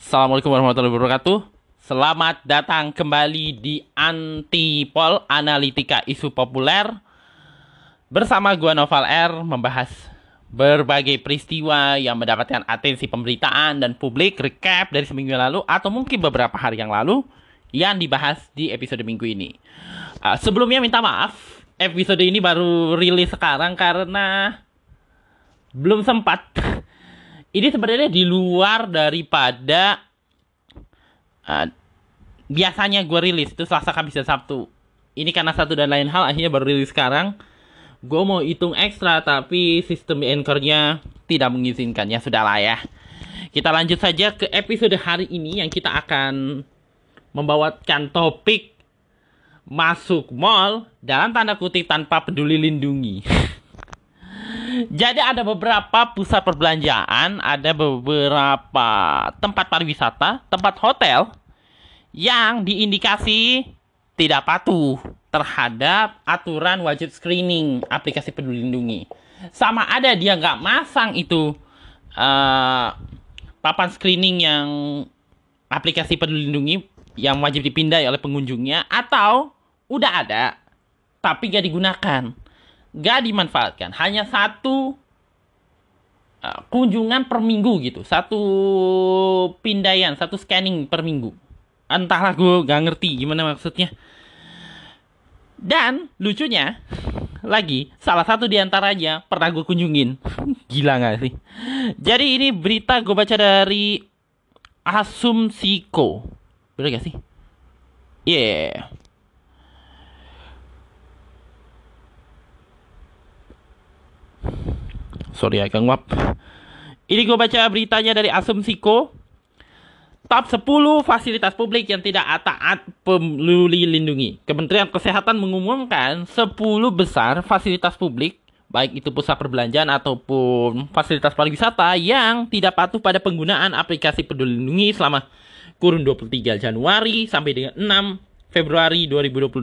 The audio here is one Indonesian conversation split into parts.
Assalamualaikum warahmatullahi wabarakatuh. Selamat datang kembali di Antipol Analitika Isu Populer bersama gua Noval R membahas berbagai peristiwa yang mendapatkan atensi pemberitaan dan publik recap dari seminggu lalu atau mungkin beberapa hari yang lalu yang dibahas di episode minggu ini. Uh, sebelumnya minta maaf, episode ini baru rilis sekarang karena belum sempat. Ini sebenarnya di luar daripada uh, biasanya gue rilis itu Selasa, Kamis, dan Sabtu. Ini karena satu dan lain hal akhirnya baru rilis sekarang. Gue mau hitung ekstra tapi sistem anchornya tidak mengizinkan. Ya sudahlah ya. Kita lanjut saja ke episode hari ini yang kita akan membawakan topik masuk mall dalam tanda kutip tanpa peduli lindungi. Jadi ada beberapa pusat perbelanjaan, ada beberapa tempat pariwisata, tempat hotel yang diindikasi tidak patuh terhadap aturan wajib screening aplikasi Peduli Lindungi. Sama ada dia nggak masang itu uh, papan screening yang aplikasi Peduli Lindungi yang wajib dipindai oleh pengunjungnya atau udah ada tapi gak digunakan gak dimanfaatkan. Hanya satu uh, kunjungan per minggu gitu. Satu pindaian satu scanning per minggu. Entahlah gue gak ngerti gimana maksudnya. Dan lucunya lagi salah satu di antaranya pernah gue kunjungin. Gila gak sih? Jadi ini berita gue baca dari Asumsiko. Bener gak sih? Yeah sorry agak nguap. Ini gue baca beritanya dari Asumsiko. Top 10 fasilitas publik yang tidak taat peduli lindungi. Kementerian Kesehatan mengumumkan 10 besar fasilitas publik, baik itu pusat perbelanjaan ataupun fasilitas pariwisata yang tidak patuh pada penggunaan aplikasi peduli lindungi selama kurun 23 Januari sampai dengan 6 Februari 2022.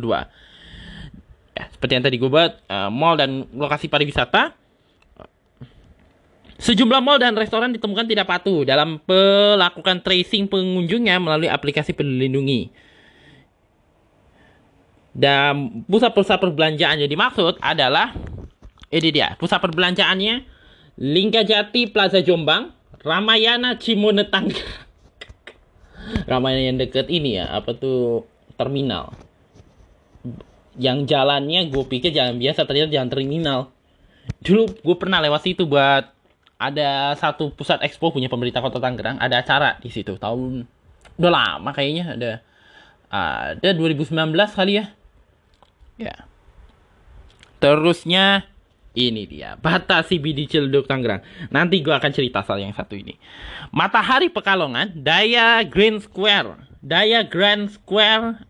Ya, seperti yang tadi gue buat, uh, mall dan lokasi pariwisata Sejumlah mall dan restoran ditemukan tidak patuh dalam melakukan tracing pengunjungnya melalui aplikasi Peduli Lindungi. Dan pusat-pusat perbelanjaan yang dimaksud adalah ini dia, pusat perbelanjaannya Lingkajati Plaza Jombang, Ramayana Cimone Tanggerang. Ramayana yang deket ini ya, apa tuh terminal. Yang jalannya gue pikir jalan biasa, ternyata jalan terminal. Dulu gue pernah lewat situ buat ada satu pusat expo punya pemerintah kota Tangerang ada acara di situ. Tahun udah lama kayaknya ada ada 2019 kali ya. Ya. Terusnya ini dia batasi BD Ciledug Tangerang. Nanti gue akan cerita soal yang satu ini. Matahari Pekalongan Daya Green Square. Daya Grand Square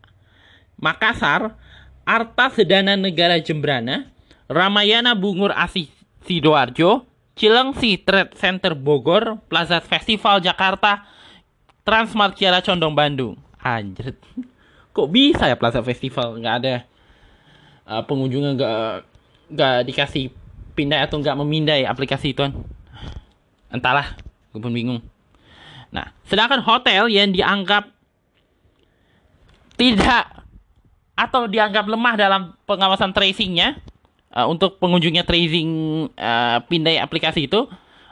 Makassar. Arta Sedana Negara Jembrana. Ramayana Bungur Asih Sidoarjo Cilengsi Trade Center Bogor, Plaza Festival Jakarta, Transmart Kiara Condong Bandung. Anjir. Kok bisa ya Plaza Festival nggak ada uh, pengunjungnya nggak nggak dikasih pindah atau nggak memindai aplikasi itu? Entahlah, gue pun bingung. Nah, sedangkan hotel yang dianggap tidak atau dianggap lemah dalam pengawasan tracingnya uh, untuk pengunjungnya tracing uh, pindai aplikasi itu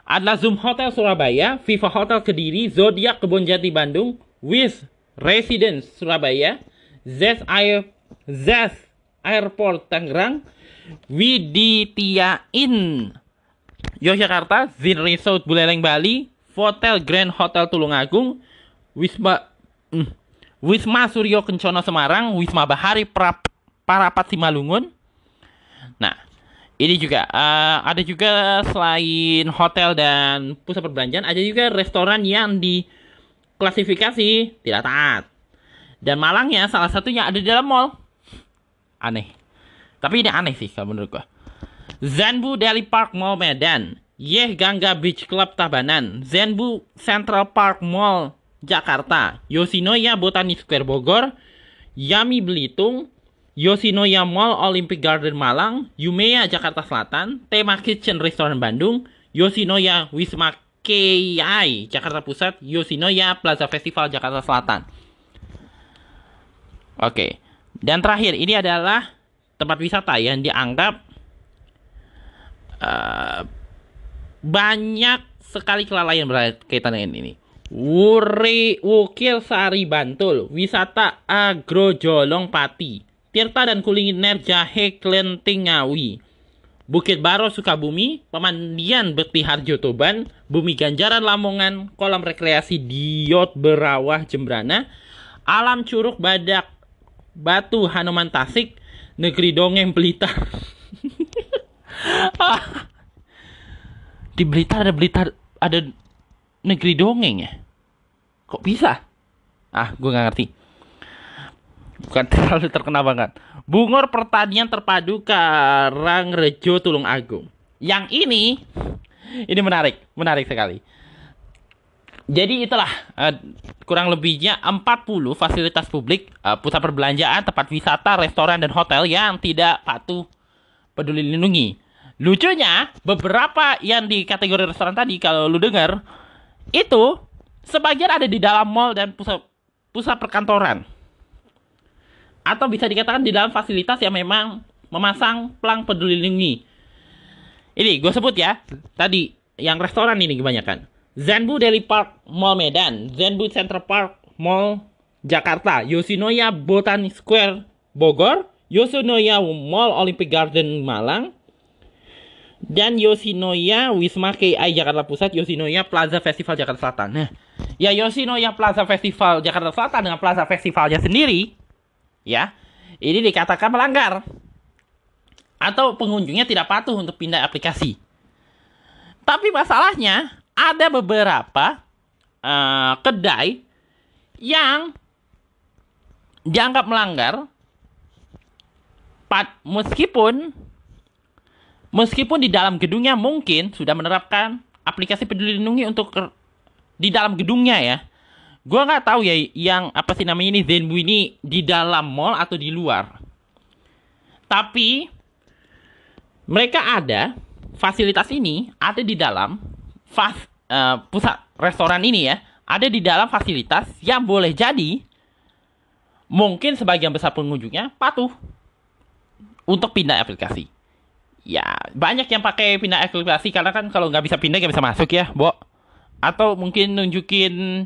adalah Zoom Hotel Surabaya, Viva Hotel Kediri, Zodiac Kebonjati Bandung, Wiz Residence Surabaya, Zest Air Zest Airport Tangerang, Widitya Inn Yogyakarta, Zin Resort Buleleng Bali, Hotel Grand Hotel Tulungagung, Wisma mm, Wisma Suryo Kencono Semarang, Wisma Bahari Parapat Simalungun, ini juga uh, ada juga selain hotel dan pusat perbelanjaan, ada juga restoran yang diklasifikasi tidak taat. Dan malangnya salah satunya ada di dalam mall. Aneh. Tapi ini aneh sih kalau menurut gua. Zenbu Delhi Park Mall Medan, Yeh Gangga Beach Club Tabanan, Zenbu Central Park Mall Jakarta, Yoshinoya Botani Square Bogor, Yami Belitung, Yoshinoya Mall Olympic Garden Malang, Yumeya Jakarta Selatan, Tema Kitchen Restoran Bandung, Yoshinoya Wisma Wismakei Jakarta Pusat, Yoshinoya Plaza Festival Jakarta Selatan. Oke. Dan terakhir ini adalah tempat wisata yang dianggap uh, banyak sekali kelalaian berkaitan dengan ini. Wuri Wukil Sari Bantul, wisata Agro Jolong Pati, Tirta dan kuliner Jahe Klenting Ngawi, Bukit Baro Sukabumi, Pemandian Bekti Harjo Toban, Bumi Ganjaran Lamongan, Kolam Rekreasi Diot Berawah Jembrana, Alam Curug Badak Batu Hanuman Tasik, Negeri Dongeng Blitar. Di Blitar ada Blitar ada negeri dongeng ya? Kok bisa? Ah, gue gak ngerti. Bukan terlalu terkenal banget. Bungor Pertanian Terpadu Karangrejo Tulung Agung. Yang ini, ini menarik, menarik sekali. Jadi itulah uh, kurang lebihnya 40 fasilitas publik, uh, pusat perbelanjaan, tempat wisata, restoran dan hotel yang tidak patuh peduli lindungi. Lucunya, beberapa yang di kategori restoran tadi kalau lu dengar itu sebagian ada di dalam mall dan pusat pusat perkantoran. Atau bisa dikatakan di dalam fasilitas yang memang memasang pelang peduli lindungi. Ini gue sebut ya, tadi yang restoran ini kebanyakan. Zenbu Daily Park Mall Medan, Zenbu Central Park Mall Jakarta, Yoshinoya Botanic Square Bogor, Yoshinoya Mall Olympic Garden Malang, dan Yoshinoya Wisma KI Jakarta Pusat, Yoshinoya Plaza Festival Jakarta Selatan. Nah, ya Yoshinoya Plaza Festival Jakarta Selatan dengan Plaza Festivalnya sendiri, ya, ini dikatakan melanggar. Atau pengunjungnya tidak patuh untuk pindah aplikasi. Tapi masalahnya ada beberapa uh, kedai yang dianggap melanggar Pat, meskipun meskipun di dalam gedungnya mungkin sudah menerapkan aplikasi peduli lindungi untuk di dalam gedungnya ya gue nggak tahu ya yang apa sih namanya ini Zenbu ini di dalam mall atau di luar tapi mereka ada fasilitas ini ada di dalam fas, uh, pusat restoran ini ya ada di dalam fasilitas yang boleh jadi mungkin sebagian besar pengunjungnya patuh untuk pindah aplikasi. Ya banyak yang pakai pindah aplikasi karena kan kalau nggak bisa pindah nggak bisa masuk ya, Bo. Atau mungkin nunjukin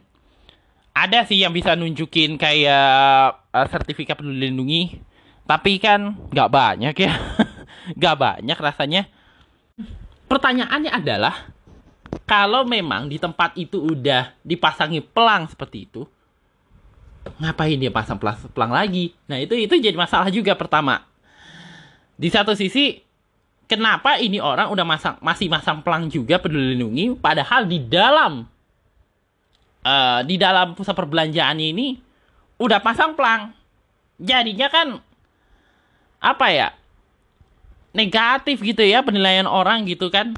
ada sih yang bisa nunjukin kayak uh, sertifikat peduli lindungi, tapi kan nggak banyak ya, nggak banyak rasanya. Pertanyaannya adalah kalau memang di tempat itu udah dipasangi pelang seperti itu, ngapain dia pasang pelang, pelang lagi? Nah itu itu jadi masalah juga pertama. Di satu sisi, kenapa ini orang udah masang masih masang pelang juga peduli lindungi, padahal di dalam uh, di dalam pusat perbelanjaan ini udah pasang pelang. Jadinya kan apa ya? Negatif gitu ya penilaian orang gitu kan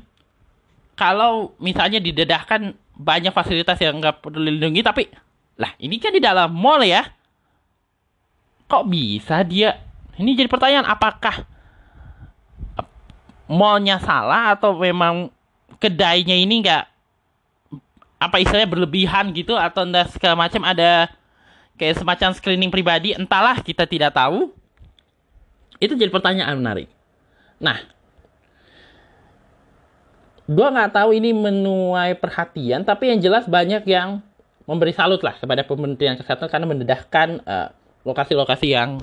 kalau misalnya didedahkan banyak fasilitas yang nggak perlu dilindungi tapi lah ini kan di dalam mall ya kok bisa dia ini jadi pertanyaan apakah mallnya salah atau memang kedainya ini nggak apa istilahnya berlebihan gitu atau enggak segala macam ada kayak semacam screening pribadi entahlah kita tidak tahu. Itu jadi pertanyaan menarik. Nah gue nggak tahu ini menuai perhatian tapi yang jelas banyak yang memberi salut lah kepada Kementerian Kesehatan karena mendedahkan uh, lokasi-lokasi yang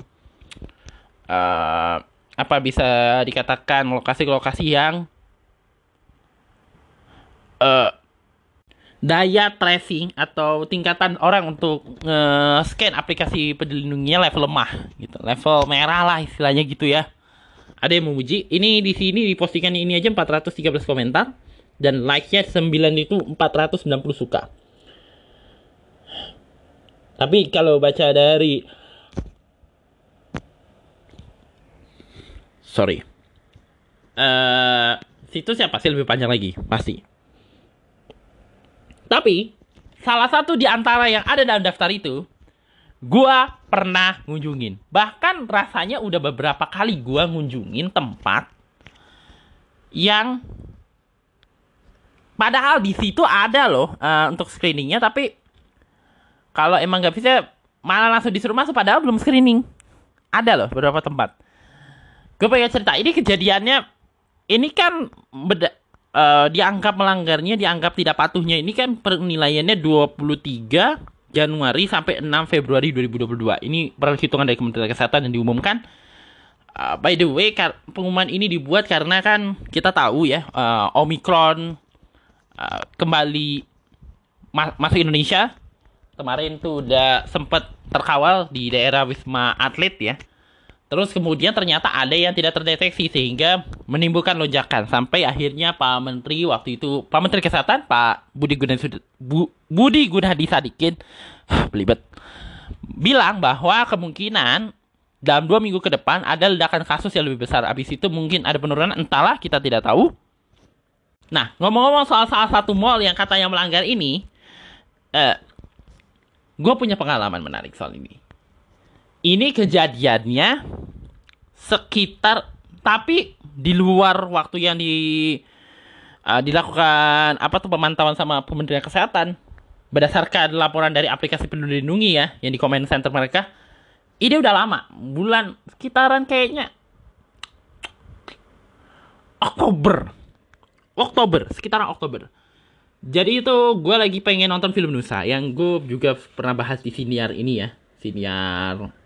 uh, apa bisa dikatakan lokasi-lokasi yang uh, daya tracing atau tingkatan orang untuk nge-scan aplikasi peduli lindunginya level lemah gitu level merah lah istilahnya gitu ya ada yang memuji. Ini di sini di postingan ini aja 413 komentar dan like-nya 9 itu 490 suka. Tapi kalau baca dari sorry. Uh, situsnya pasti lebih panjang lagi, pasti. Tapi salah satu di antara yang ada dalam daftar itu gua pernah ngunjungin. Bahkan rasanya udah beberapa kali gua ngunjungin tempat yang padahal di situ ada loh uh, untuk screeningnya tapi kalau emang nggak bisa malah langsung disuruh masuk padahal belum screening ada loh beberapa tempat gue pengen cerita ini kejadiannya ini kan beda, uh, dianggap melanggarnya dianggap tidak patuhnya ini kan penilaiannya 23 Januari sampai 6 Februari 2022 ini perhitungan dari Kementerian Kesehatan yang diumumkan. Uh, by the way pengumuman ini dibuat karena kan kita tahu ya uh, Omicron uh, kembali ma masuk Indonesia. Kemarin tuh udah sempat terkawal di daerah Wisma Atlet ya Terus kemudian ternyata ada yang tidak terdeteksi sehingga menimbulkan lonjakan sampai akhirnya Pak Menteri waktu itu Pak Menteri Kesehatan Pak Budi Gunadi Bu, Budi Gunadi Sadikin belibet bilang bahwa kemungkinan dalam dua minggu ke depan ada ledakan kasus yang lebih besar. Abis itu mungkin ada penurunan, entahlah kita tidak tahu. Nah, ngomong-ngomong soal salah satu mall yang katanya melanggar ini, eh, gue punya pengalaman menarik soal ini ini kejadiannya sekitar tapi di luar waktu yang di uh, dilakukan apa tuh pemantauan sama Kementerian Kesehatan. Berdasarkan laporan dari aplikasi Peduli Lindungi ya yang di comment center mereka ini udah lama bulan sekitaran kayaknya Oktober. Oktober sekitaran Oktober. Jadi itu gue lagi pengen nonton film Nusa yang gue juga pernah bahas di siniar ini ya siniar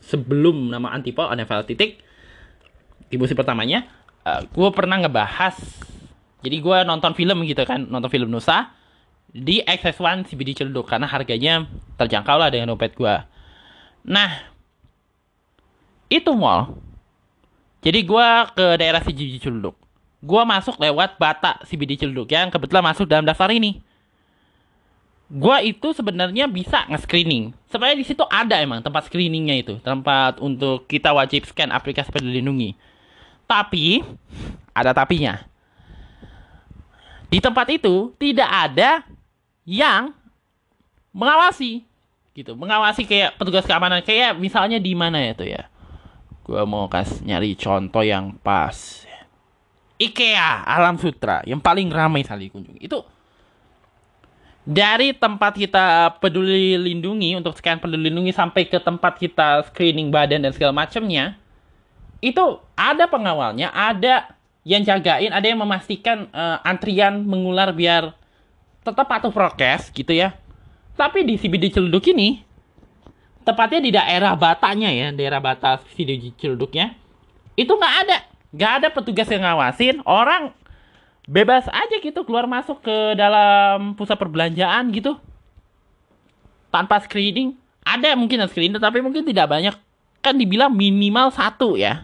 sebelum nama Antipol NFL titik di musim pertamanya uh, eh, gue pernah ngebahas jadi gue nonton film gitu kan nonton film Nusa di XS1 CBD Ciledug karena harganya terjangkau lah dengan dompet gue nah itu mall. Jadi gue ke daerah CBD Ciledug gue masuk lewat Bata CBD Ciledug yang kebetulan masuk dalam daftar ini gua itu sebenarnya bisa nge-screening. Sebenarnya di situ ada emang tempat screeningnya itu, tempat untuk kita wajib scan aplikasi Peduli Lindungi. Tapi ada tapinya. Di tempat itu tidak ada yang mengawasi gitu, mengawasi kayak petugas keamanan kayak misalnya di mana ya tuh ya. Gua mau kasih nyari contoh yang pas. IKEA Alam Sutra yang paling ramai kali kunjungi. Itu dari tempat kita peduli lindungi untuk scan peduli lindungi sampai ke tempat kita screening badan dan segala macamnya itu ada pengawalnya ada yang jagain ada yang memastikan uh, antrian mengular biar tetap patuh prokes gitu ya. Tapi di CBD Ciledug ini tepatnya di daerah Batanya ya daerah batas CBD Ciledugnya itu nggak ada. Nggak ada petugas yang ngawasin. Orang bebas aja gitu keluar masuk ke dalam pusat perbelanjaan gitu. Tanpa screening. Ada mungkin screening tapi mungkin tidak banyak. Kan dibilang minimal satu ya.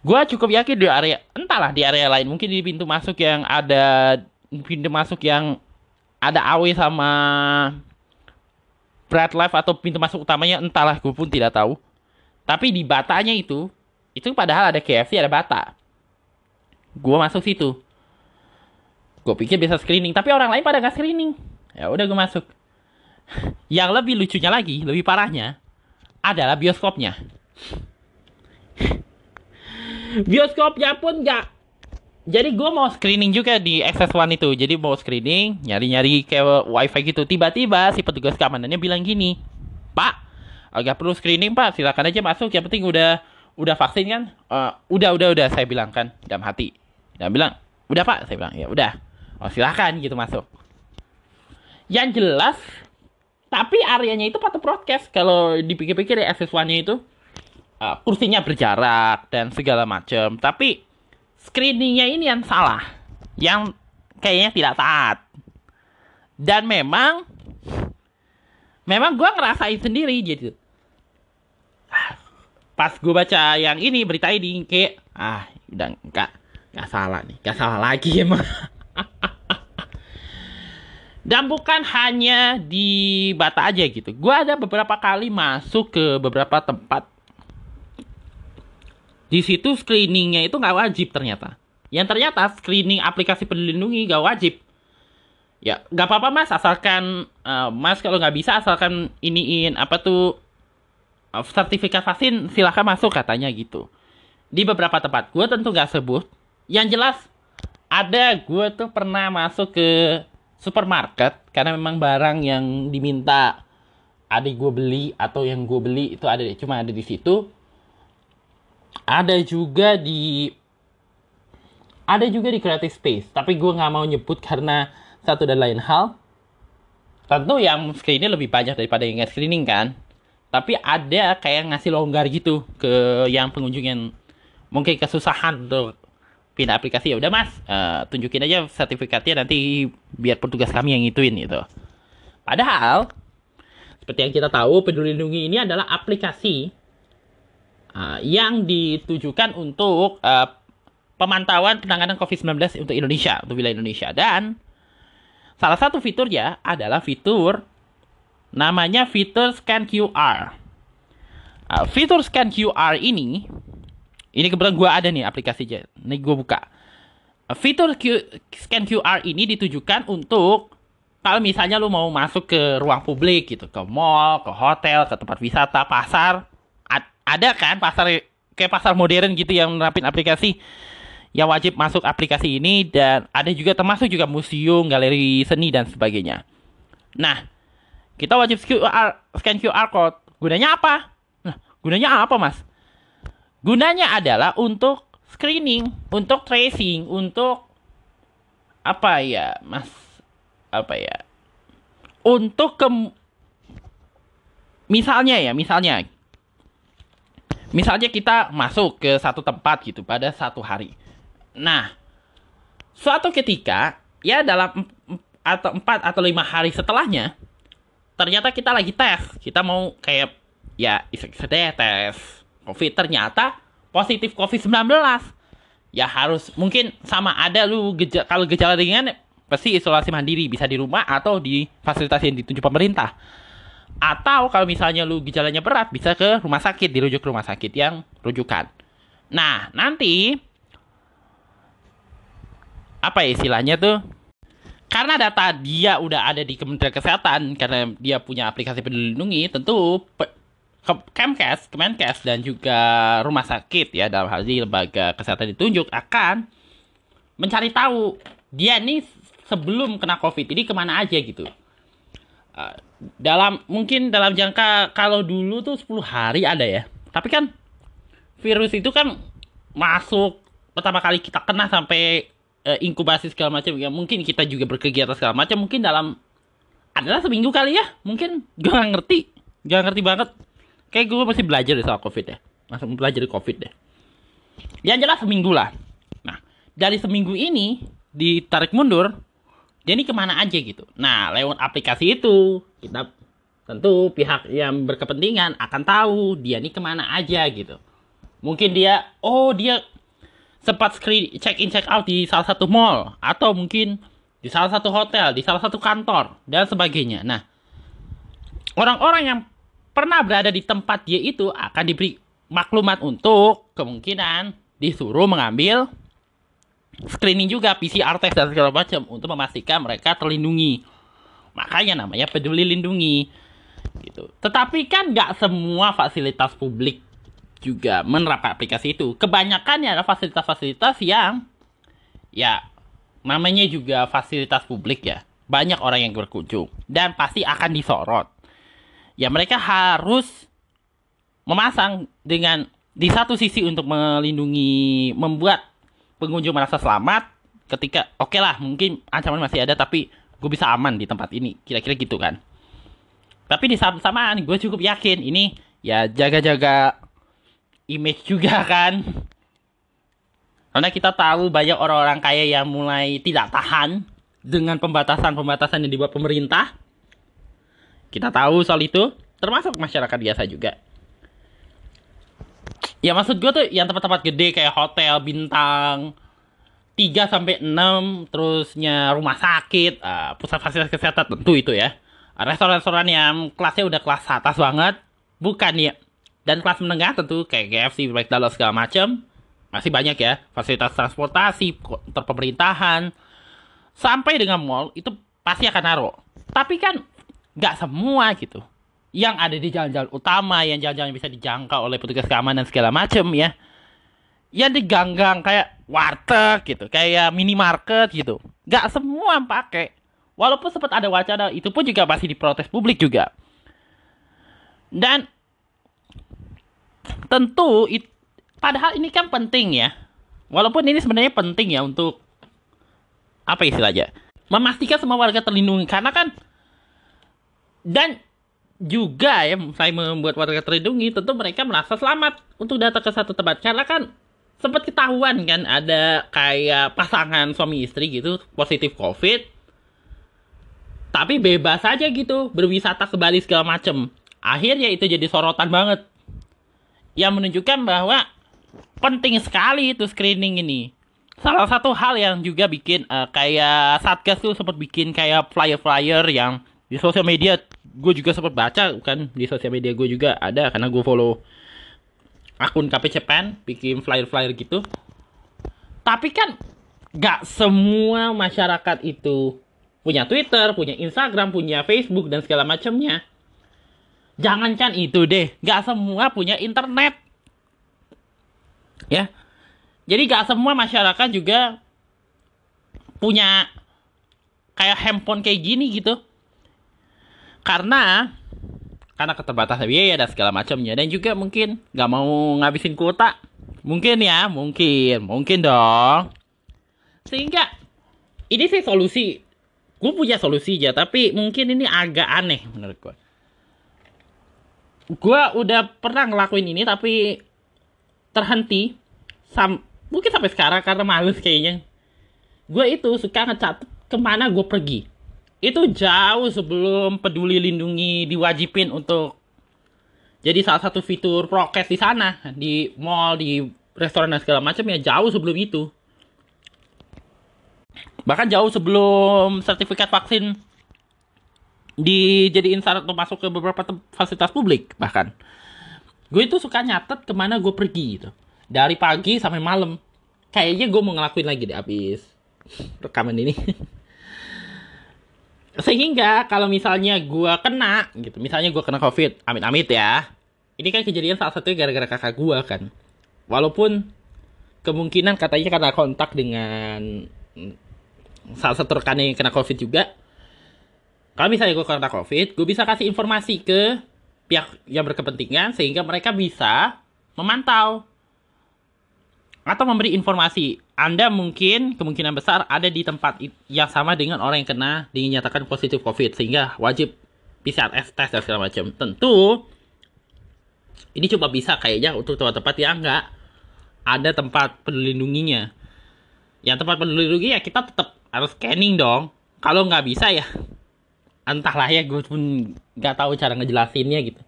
Gue cukup yakin di area entahlah di area lain. Mungkin di pintu masuk yang ada pintu masuk yang ada AW sama Bright Life atau pintu masuk utamanya entahlah gue pun tidak tahu. Tapi di batanya itu itu padahal ada KFC ada bata gue masuk situ. Gue pikir bisa screening tapi orang lain pada nggak screening. Ya udah gue masuk. Yang lebih lucunya lagi lebih parahnya adalah bioskopnya. Bioskopnya pun nggak. Jadi gue mau screening juga di Access One itu. Jadi mau screening nyari-nyari kayak wifi gitu. Tiba-tiba si petugas keamanannya bilang gini pak agak perlu screening pak. Silakan aja masuk. Yang penting udah udah vaksin kan uh, udah udah udah saya bilang kan dalam hati dia bilang, udah pak, saya bilang, ya udah. Oh silahkan gitu masuk. Yang jelas, tapi areanya itu patuh broadcast. Kalau dipikir-pikir ya SS1-nya itu, uh, kursinya berjarak dan segala macam. Tapi screeningnya ini yang salah. Yang kayaknya tidak taat. Dan memang, memang gue ngerasain sendiri gitu. Pas gue baca yang ini berita ini kayak, ah udah enggak Gak salah nih, gak salah lagi emang. Dan bukan hanya di Bata aja gitu. Gue ada beberapa kali masuk ke beberapa tempat. Di situ screeningnya itu nggak wajib ternyata. Yang ternyata screening aplikasi peduli lindungi nggak wajib. Ya nggak apa-apa mas, asalkan uh, mas kalau nggak bisa asalkan iniin apa tuh uh, sertifikat vaksin silahkan masuk katanya gitu. Di beberapa tempat gue tentu nggak sebut. Yang jelas ada gue tuh pernah masuk ke supermarket karena memang barang yang diminta adik gue beli atau yang gue beli itu ada cuma ada di situ. Ada juga di ada juga di creative space tapi gue nggak mau nyebut karena satu dan lain hal. Tentu yang screening lebih banyak daripada yang screening kan tapi ada kayak ngasih longgar gitu ke yang pengunjung yang mungkin kesusahan untuk pindah aplikasi. Ya udah mas. Uh, tunjukin aja sertifikatnya nanti biar petugas kami yang ngituin gitu. Padahal seperti yang kita tahu peduli lindungi ini adalah aplikasi uh, yang ditujukan untuk uh, pemantauan penanganan COVID-19 untuk Indonesia untuk wilayah Indonesia. Dan salah satu fiturnya adalah fitur namanya fitur scan QR uh, fitur scan QR ini ini kebetulan gue ada nih aplikasinya. Ini gue buka. Fitur Q, scan QR ini ditujukan untuk kalau misalnya lu mau masuk ke ruang publik gitu, ke mall, ke hotel, ke tempat wisata, pasar, ada kan pasar kayak pasar modern gitu yang nerapin aplikasi yang wajib masuk aplikasi ini dan ada juga termasuk juga museum, galeri seni dan sebagainya. Nah, kita wajib QR, scan QR code. Gunanya apa? Nah, gunanya apa, Mas? Gunanya adalah untuk screening, untuk tracing, untuk apa ya, Mas? Apa ya? Untuk ke misalnya ya, misalnya misalnya kita masuk ke satu tempat gitu pada satu hari. Nah, suatu ketika ya dalam atau empat atau lima hari setelahnya ternyata kita lagi tes. Kita mau kayak ya isek tes COVID. Ternyata positif COVID-19 ya harus mungkin sama ada lu gejala, kalau gejala ringan pasti isolasi mandiri. Bisa di rumah atau di fasilitas yang ditunjuk pemerintah. Atau kalau misalnya lu gejalanya berat bisa ke rumah sakit dirujuk ke rumah sakit yang rujukan. Nah nanti apa ya istilahnya tuh karena data dia udah ada di Kementerian Kesehatan karena dia punya aplikasi peduli lindungi tentu Kemkes, Kemenkes dan juga rumah sakit ya dalam hal ini lembaga kesehatan ditunjuk akan mencari tahu dia ini sebelum kena COVID ini ke mana aja gitu. Uh, dalam mungkin dalam jangka kalau dulu tuh 10 hari ada ya. Tapi kan virus itu kan masuk pertama kali kita kena sampai uh, inkubasi segala macam ya mungkin kita juga berkegiatan segala macam mungkin dalam adalah seminggu kali ya mungkin. Gue gak ngerti gak ngerti banget. Kayak gue masih belajar deh soal covid ya masih belajar covid deh. Yang jelas seminggu lah. Nah dari seminggu ini ditarik mundur ini ke mana aja gitu. Nah lewat aplikasi itu kita tentu pihak yang berkepentingan akan tahu dia ini ke mana aja gitu. Mungkin dia oh dia sempat screen check in check out di salah satu mall atau mungkin di salah satu hotel di salah satu kantor dan sebagainya nah orang-orang yang pernah berada di tempat dia itu akan diberi maklumat untuk kemungkinan disuruh mengambil screening juga PCR test dan segala macam untuk memastikan mereka terlindungi. Makanya namanya peduli lindungi. Gitu. Tetapi kan nggak semua fasilitas publik juga menerapkan aplikasi itu. Kebanyakan ya ada fasilitas-fasilitas yang ya namanya juga fasilitas publik ya. Banyak orang yang berkunjung dan pasti akan disorot ya mereka harus memasang dengan di satu sisi untuk melindungi membuat pengunjung merasa selamat ketika oke okay lah mungkin ancaman masih ada tapi gue bisa aman di tempat ini kira-kira gitu kan tapi di saat bersamaan gue cukup yakin ini ya jaga-jaga image juga kan karena kita tahu banyak orang-orang kaya yang mulai tidak tahan dengan pembatasan-pembatasan yang dibuat pemerintah kita tahu soal itu, termasuk masyarakat biasa juga. Ya maksud gue tuh yang tempat-tempat gede kayak hotel bintang 3 sampai 6 terusnya rumah sakit, uh, pusat fasilitas kesehatan tentu itu ya. Restoran-restoran yang kelasnya udah kelas atas banget, bukan ya. Dan kelas menengah tentu kayak KFC, McDonald's segala macam. Masih banyak ya, fasilitas transportasi, terpemerintahan, sampai dengan mall itu pasti akan naruh. Tapi kan nggak semua gitu yang ada di jalan-jalan utama yang jalan-jalan bisa dijangkau oleh petugas keamanan segala macam ya ya diganggang kayak warteg gitu, kayak minimarket gitu. Gak semua pakai. Walaupun sempat ada wacana itu pun juga masih diprotes publik juga. Dan tentu it, padahal ini kan penting ya. Walaupun ini sebenarnya penting ya untuk apa istilahnya? Memastikan semua warga terlindungi karena kan dan juga ya saya membuat warga terlindungi tentu mereka merasa selamat untuk datang ke satu tempat karena kan sempat ketahuan kan ada kayak pasangan suami istri gitu positif covid tapi bebas aja gitu berwisata ke Bali segala macem akhirnya itu jadi sorotan banget yang menunjukkan bahwa penting sekali itu screening ini salah satu hal yang juga bikin uh, kayak satgas tuh sempat bikin kayak flyer-flyer yang di sosial media gue juga sempat baca kan di sosial media gue juga ada karena gue follow akun KP bikin flyer-flyer gitu. Tapi kan gak semua masyarakat itu punya Twitter, punya Instagram, punya Facebook dan segala macamnya. Jangankan itu deh, gak semua punya internet. Ya. Jadi gak semua masyarakat juga punya kayak handphone kayak gini gitu. Karena karena keterbatasan biaya dan segala macamnya. Dan juga mungkin nggak mau ngabisin kuota. Mungkin ya mungkin. Mungkin dong. Sehingga ini sih solusi. Gue punya solusi aja tapi mungkin ini agak aneh menurut gue gue udah pernah ngelakuin ini tapi terhenti sam mungkin sampai sekarang karena males kayaknya. Gue itu suka ngecat ke mana gue pergi. Itu jauh sebelum peduli lindungi diwajibin untuk jadi salah satu fitur prokes di sana di mall di restoran dan segala macam ya jauh sebelum itu. Bahkan jauh sebelum sertifikat vaksin dijadiin syarat untuk masuk ke beberapa fasilitas publik bahkan. Gue itu suka nyatet ke mana gue pergi gitu. Dari pagi sampai malam. Kayaknya gue mau ngelakuin lagi deh abis rekaman ini. Sehingga kalau misalnya gue kena gitu misalnya gue kena covid amit-amit ya. Ini kan kejadian salah satunya gara-gara kakak gue kan. Walaupun kemungkinan katanya karena kontak dengan salah satu rekan yang kena covid juga kalau misalnya gue kena covid gue bisa kasih informasi ke pihak yang berkepentingan sehingga mereka bisa memantau atau memberi informasi. Anda mungkin kemungkinan besar ada di tempat yang sama dengan orang yang kena dinyatakan positif COVID sehingga wajib PCR test dan segala macam. Tentu ini cuma bisa kayaknya untuk tempat-tempat yang nggak ada tempat pedulindunginya. Yang tempat pedulindungi ya kita tetap harus scanning dong. Kalau nggak bisa ya entahlah ya gue pun nggak tahu cara ngejelasinnya gitu.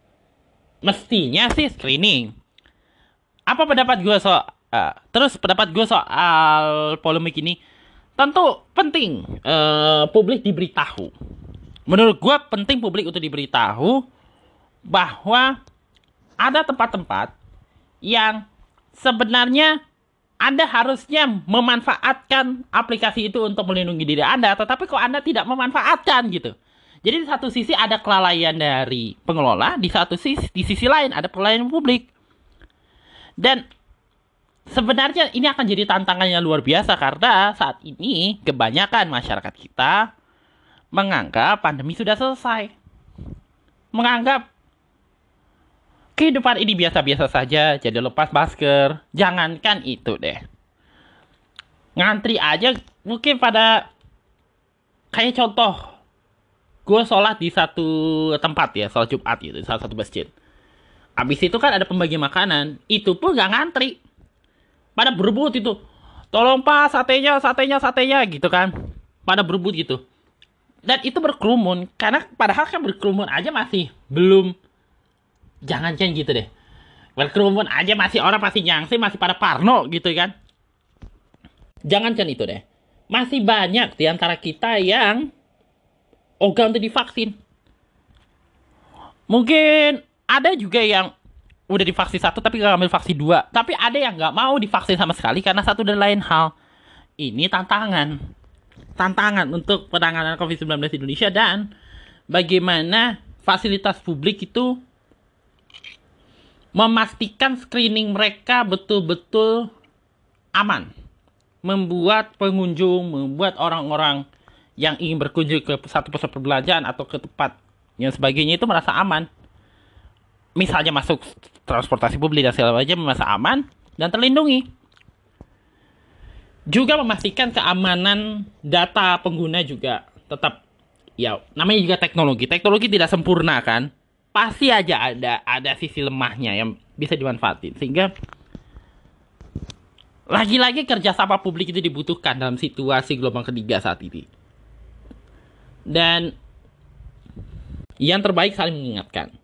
Mestinya sih screening. Apa pendapat gue soal Uh, terus pendapat gue soal polemik ini tentu penting uh, publik diberitahu. Menurut gue penting publik untuk diberitahu bahwa ada tempat-tempat yang sebenarnya Anda harusnya memanfaatkan aplikasi itu untuk melindungi diri Anda, tetapi kok Anda tidak memanfaatkan gitu. Jadi di satu sisi ada kelalaian dari pengelola, di satu sisi di sisi lain ada kelalaian publik. Dan sebenarnya ini akan jadi tantangannya luar biasa karena saat ini kebanyakan masyarakat kita menganggap pandemi sudah selesai. Menganggap kehidupan ini biasa-biasa saja, jadi lepas masker. Jangankan itu deh. Ngantri aja mungkin pada kayak contoh gue sholat di satu tempat ya, sholat Jumat gitu, di salah satu masjid. Abis itu kan ada pembagi makanan, itu pun gak ngantri. Pada berebut itu tolong pak satenya satenya satenya gitu kan. Pada berebut gitu. Dan itu berkerumun karena padahal kan berkerumun aja masih belum jangan jangan gitu deh. Berkerumun aja masih orang pasti nyangsi masih pada parno gitu kan. Jangan kan itu deh. Masih banyak di antara kita yang ogah untuk divaksin mungkin ada juga yang udah divaksin satu tapi gak ambil vaksin dua. Tapi ada yang nggak mau divaksin sama sekali karena satu dan lain hal. Ini tantangan. Tantangan untuk penanganan COVID-19 di Indonesia dan bagaimana fasilitas publik itu memastikan screening mereka betul-betul aman. Membuat pengunjung, membuat orang-orang yang ingin berkunjung ke satu pusat perbelanjaan atau ke tempat yang sebagainya itu merasa aman. Misalnya masuk transportasi publik dan segala macam merasa aman dan terlindungi. Juga memastikan keamanan data pengguna juga tetap ya namanya juga teknologi. Teknologi tidak sempurna kan. Pasti aja ada ada sisi lemahnya yang bisa dimanfaatin sehingga lagi-lagi kerjasama publik itu dibutuhkan dalam situasi gelombang ketiga saat ini. Dan yang terbaik saling mengingatkan,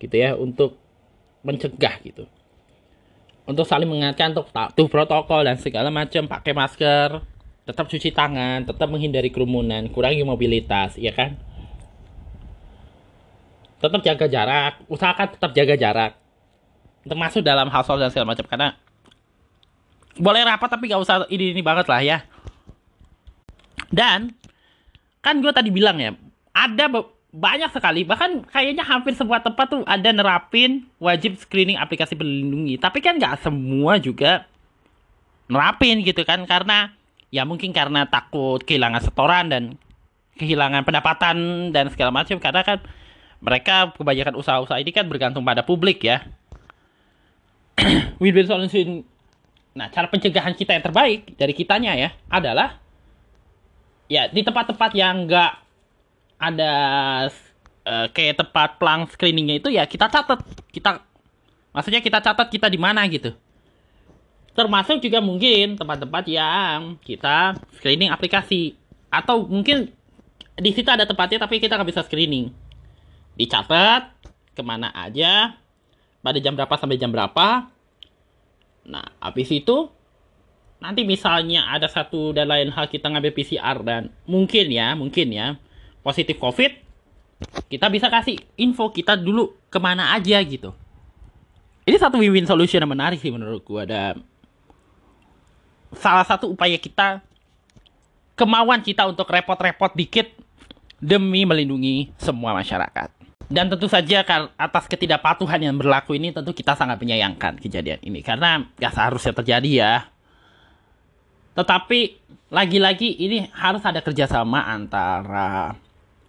gitu ya, untuk mencegah gitu. Untuk saling mengingatkan untuk patuh protokol dan segala macam, pakai masker, tetap cuci tangan, tetap menghindari kerumunan, kurangi mobilitas, ya kan? Tetap jaga jarak, usahakan tetap jaga jarak. Termasuk dalam household dan segala macam karena boleh rapat tapi gak usah ini ini banget lah ya. Dan kan gue tadi bilang ya ada banyak sekali bahkan kayaknya hampir semua tempat tuh ada nerapin wajib screening aplikasi pelindungi. Tapi kan nggak semua juga nerapin gitu kan karena ya mungkin karena takut kehilangan setoran dan kehilangan pendapatan dan segala macam. Karena kan mereka kebanyakan usaha-usaha ini kan bergantung pada publik ya. Win-win solution. Nah cara pencegahan kita yang terbaik dari kitanya ya adalah ya di tempat-tempat yang nggak ada uh, kayak tempat pelang screeningnya itu ya kita catat. Kita maksudnya kita catat kita di mana gitu. Termasuk juga mungkin tempat-tempat yang kita screening aplikasi. Atau mungkin di situ ada tempatnya tapi kita nggak bisa screening. Dicatat ke mana aja pada jam berapa sampai jam berapa. Nah habis itu nanti misalnya ada satu dan lain hal kita ngambil PCR dan mungkin ya, mungkin ya, positif COVID, kita bisa kasih info kita dulu ke mana aja gitu. Ini satu win-win solution yang menarik sih menurut gua. Ada salah satu upaya kita, kemauan kita untuk repot-repot dikit demi melindungi semua masyarakat. Dan tentu saja atas ketidakpatuhan yang berlaku ini tentu kita sangat menyayangkan kejadian ini karena gak seharusnya terjadi ya tetapi lagi-lagi ini harus ada kerjasama antara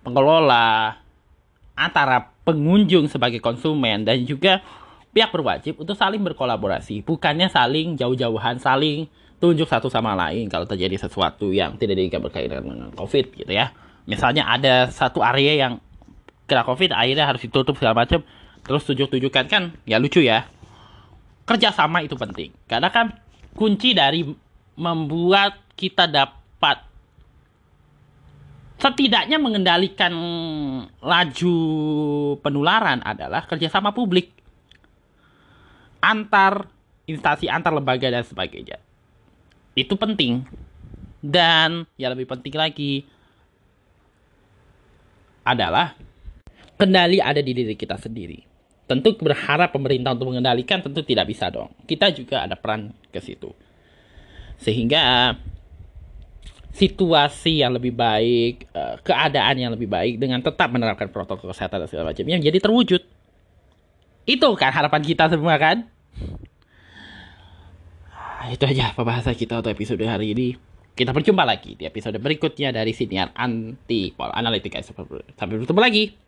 pengelola, antara pengunjung sebagai konsumen dan juga pihak berwajib untuk saling berkolaborasi, bukannya saling jauh-jauhan, saling tunjuk satu sama lain kalau terjadi sesuatu yang tidak diinginkan berkaitan dengan COVID gitu ya. Misalnya ada satu area yang kena COVID, akhirnya harus ditutup segala macam, terus tunjuk-tunjukkan kan, ya lucu ya. Kerjasama itu penting, karena kan kunci dari membuat kita dapat setidaknya mengendalikan laju penularan adalah kerjasama publik antar instansi, antar lembaga dan sebagainya. Itu penting. Dan yang lebih penting lagi adalah kendali ada di diri kita sendiri. Tentu berharap pemerintah untuk mengendalikan tentu tidak bisa dong. Kita juga ada peran ke situ sehingga situasi yang lebih baik, eh, keadaan yang lebih baik dengan tetap menerapkan protokol kesehatan dan segala macamnya jadi terwujud. Itu kan harapan kita semua kan? Ah, itu aja pembahasan kita untuk episode hari ini. Kita berjumpa lagi di episode berikutnya dari Siniar Anti Pol Analitika. Sampai bertemu lagi.